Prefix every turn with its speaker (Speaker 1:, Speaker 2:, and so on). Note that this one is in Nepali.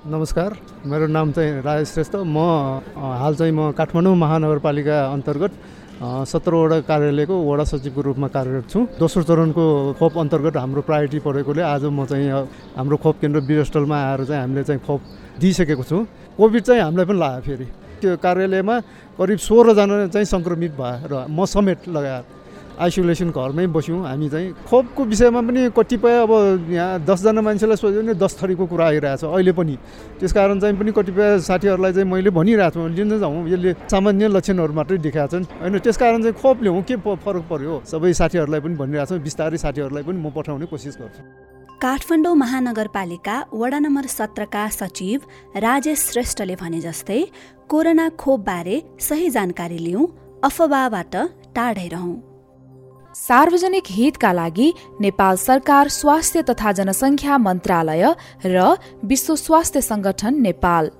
Speaker 1: नमस्कार मेरो नाम चाहिँ राजेश श्रेष्ठ। म हाल चाहिँ म काठमाडौँ महानगरपालिका अन्तर्गत सत्रवटा कार्यालयको वडा सचिवको रूपमा कार्यरत छु। दोस्रो चरणको खोप अन्तर्गत हाम्रो प्रायोरिटी परेकोले आज म चाहिँ हाम्रो खोप केन्द्र वीरस्थलमा आएर चाहिँ हामीले चाहिँ खोप दिइसकेको छु। कोभिड चाहिँ हामीलाई पनि लाग्यो फेरि। त्यो कार्यालयमा करिब सोह्रजना चाहिँ सङ्क्रमित भएर म समेत लगाएर आइसोलेसन घरमै बस्यौँ। हामी चाहिँ खोपको विषयमा पनि कतिपय अब यहाँ दसजना मान्छेलाई सोध्यो भने दस थरीको कुरा आइरहेछ। अहिले पनि त्यस कारण चाहिँ पनि कतिपय साथीहरूलाई चाहिँ मैले भनिरहेको छु। लिन जाउँ। यसले सामान्य लक्षणहरू मात्रै देखाएको छन्। होइन त्यस कारण चाहिँ खोप ल्याउँ के फरक पर्यो? सबै साथीहरूलाई पनि भनिरहेको छु। बिस्तारै साथीहरूलाई पनि म पठाउने कोसिस गर्छु।
Speaker 2: काठमाडौँ महानगरपालिका वडा नम्बर सत्रका सचिव राजेश श्रेष्ठले भने जस्तै कोरोना खोपबारे सही जानकारी लिउँ अफवाहबाट टाढै रहौँ
Speaker 3: सार्वजनिक हितका लागि नेपाल सरकार स्वास्थ्य तथा जनसङ्ख्या मन्त्रालय र विश्व स्वास्थ्य संगठन नेपाल।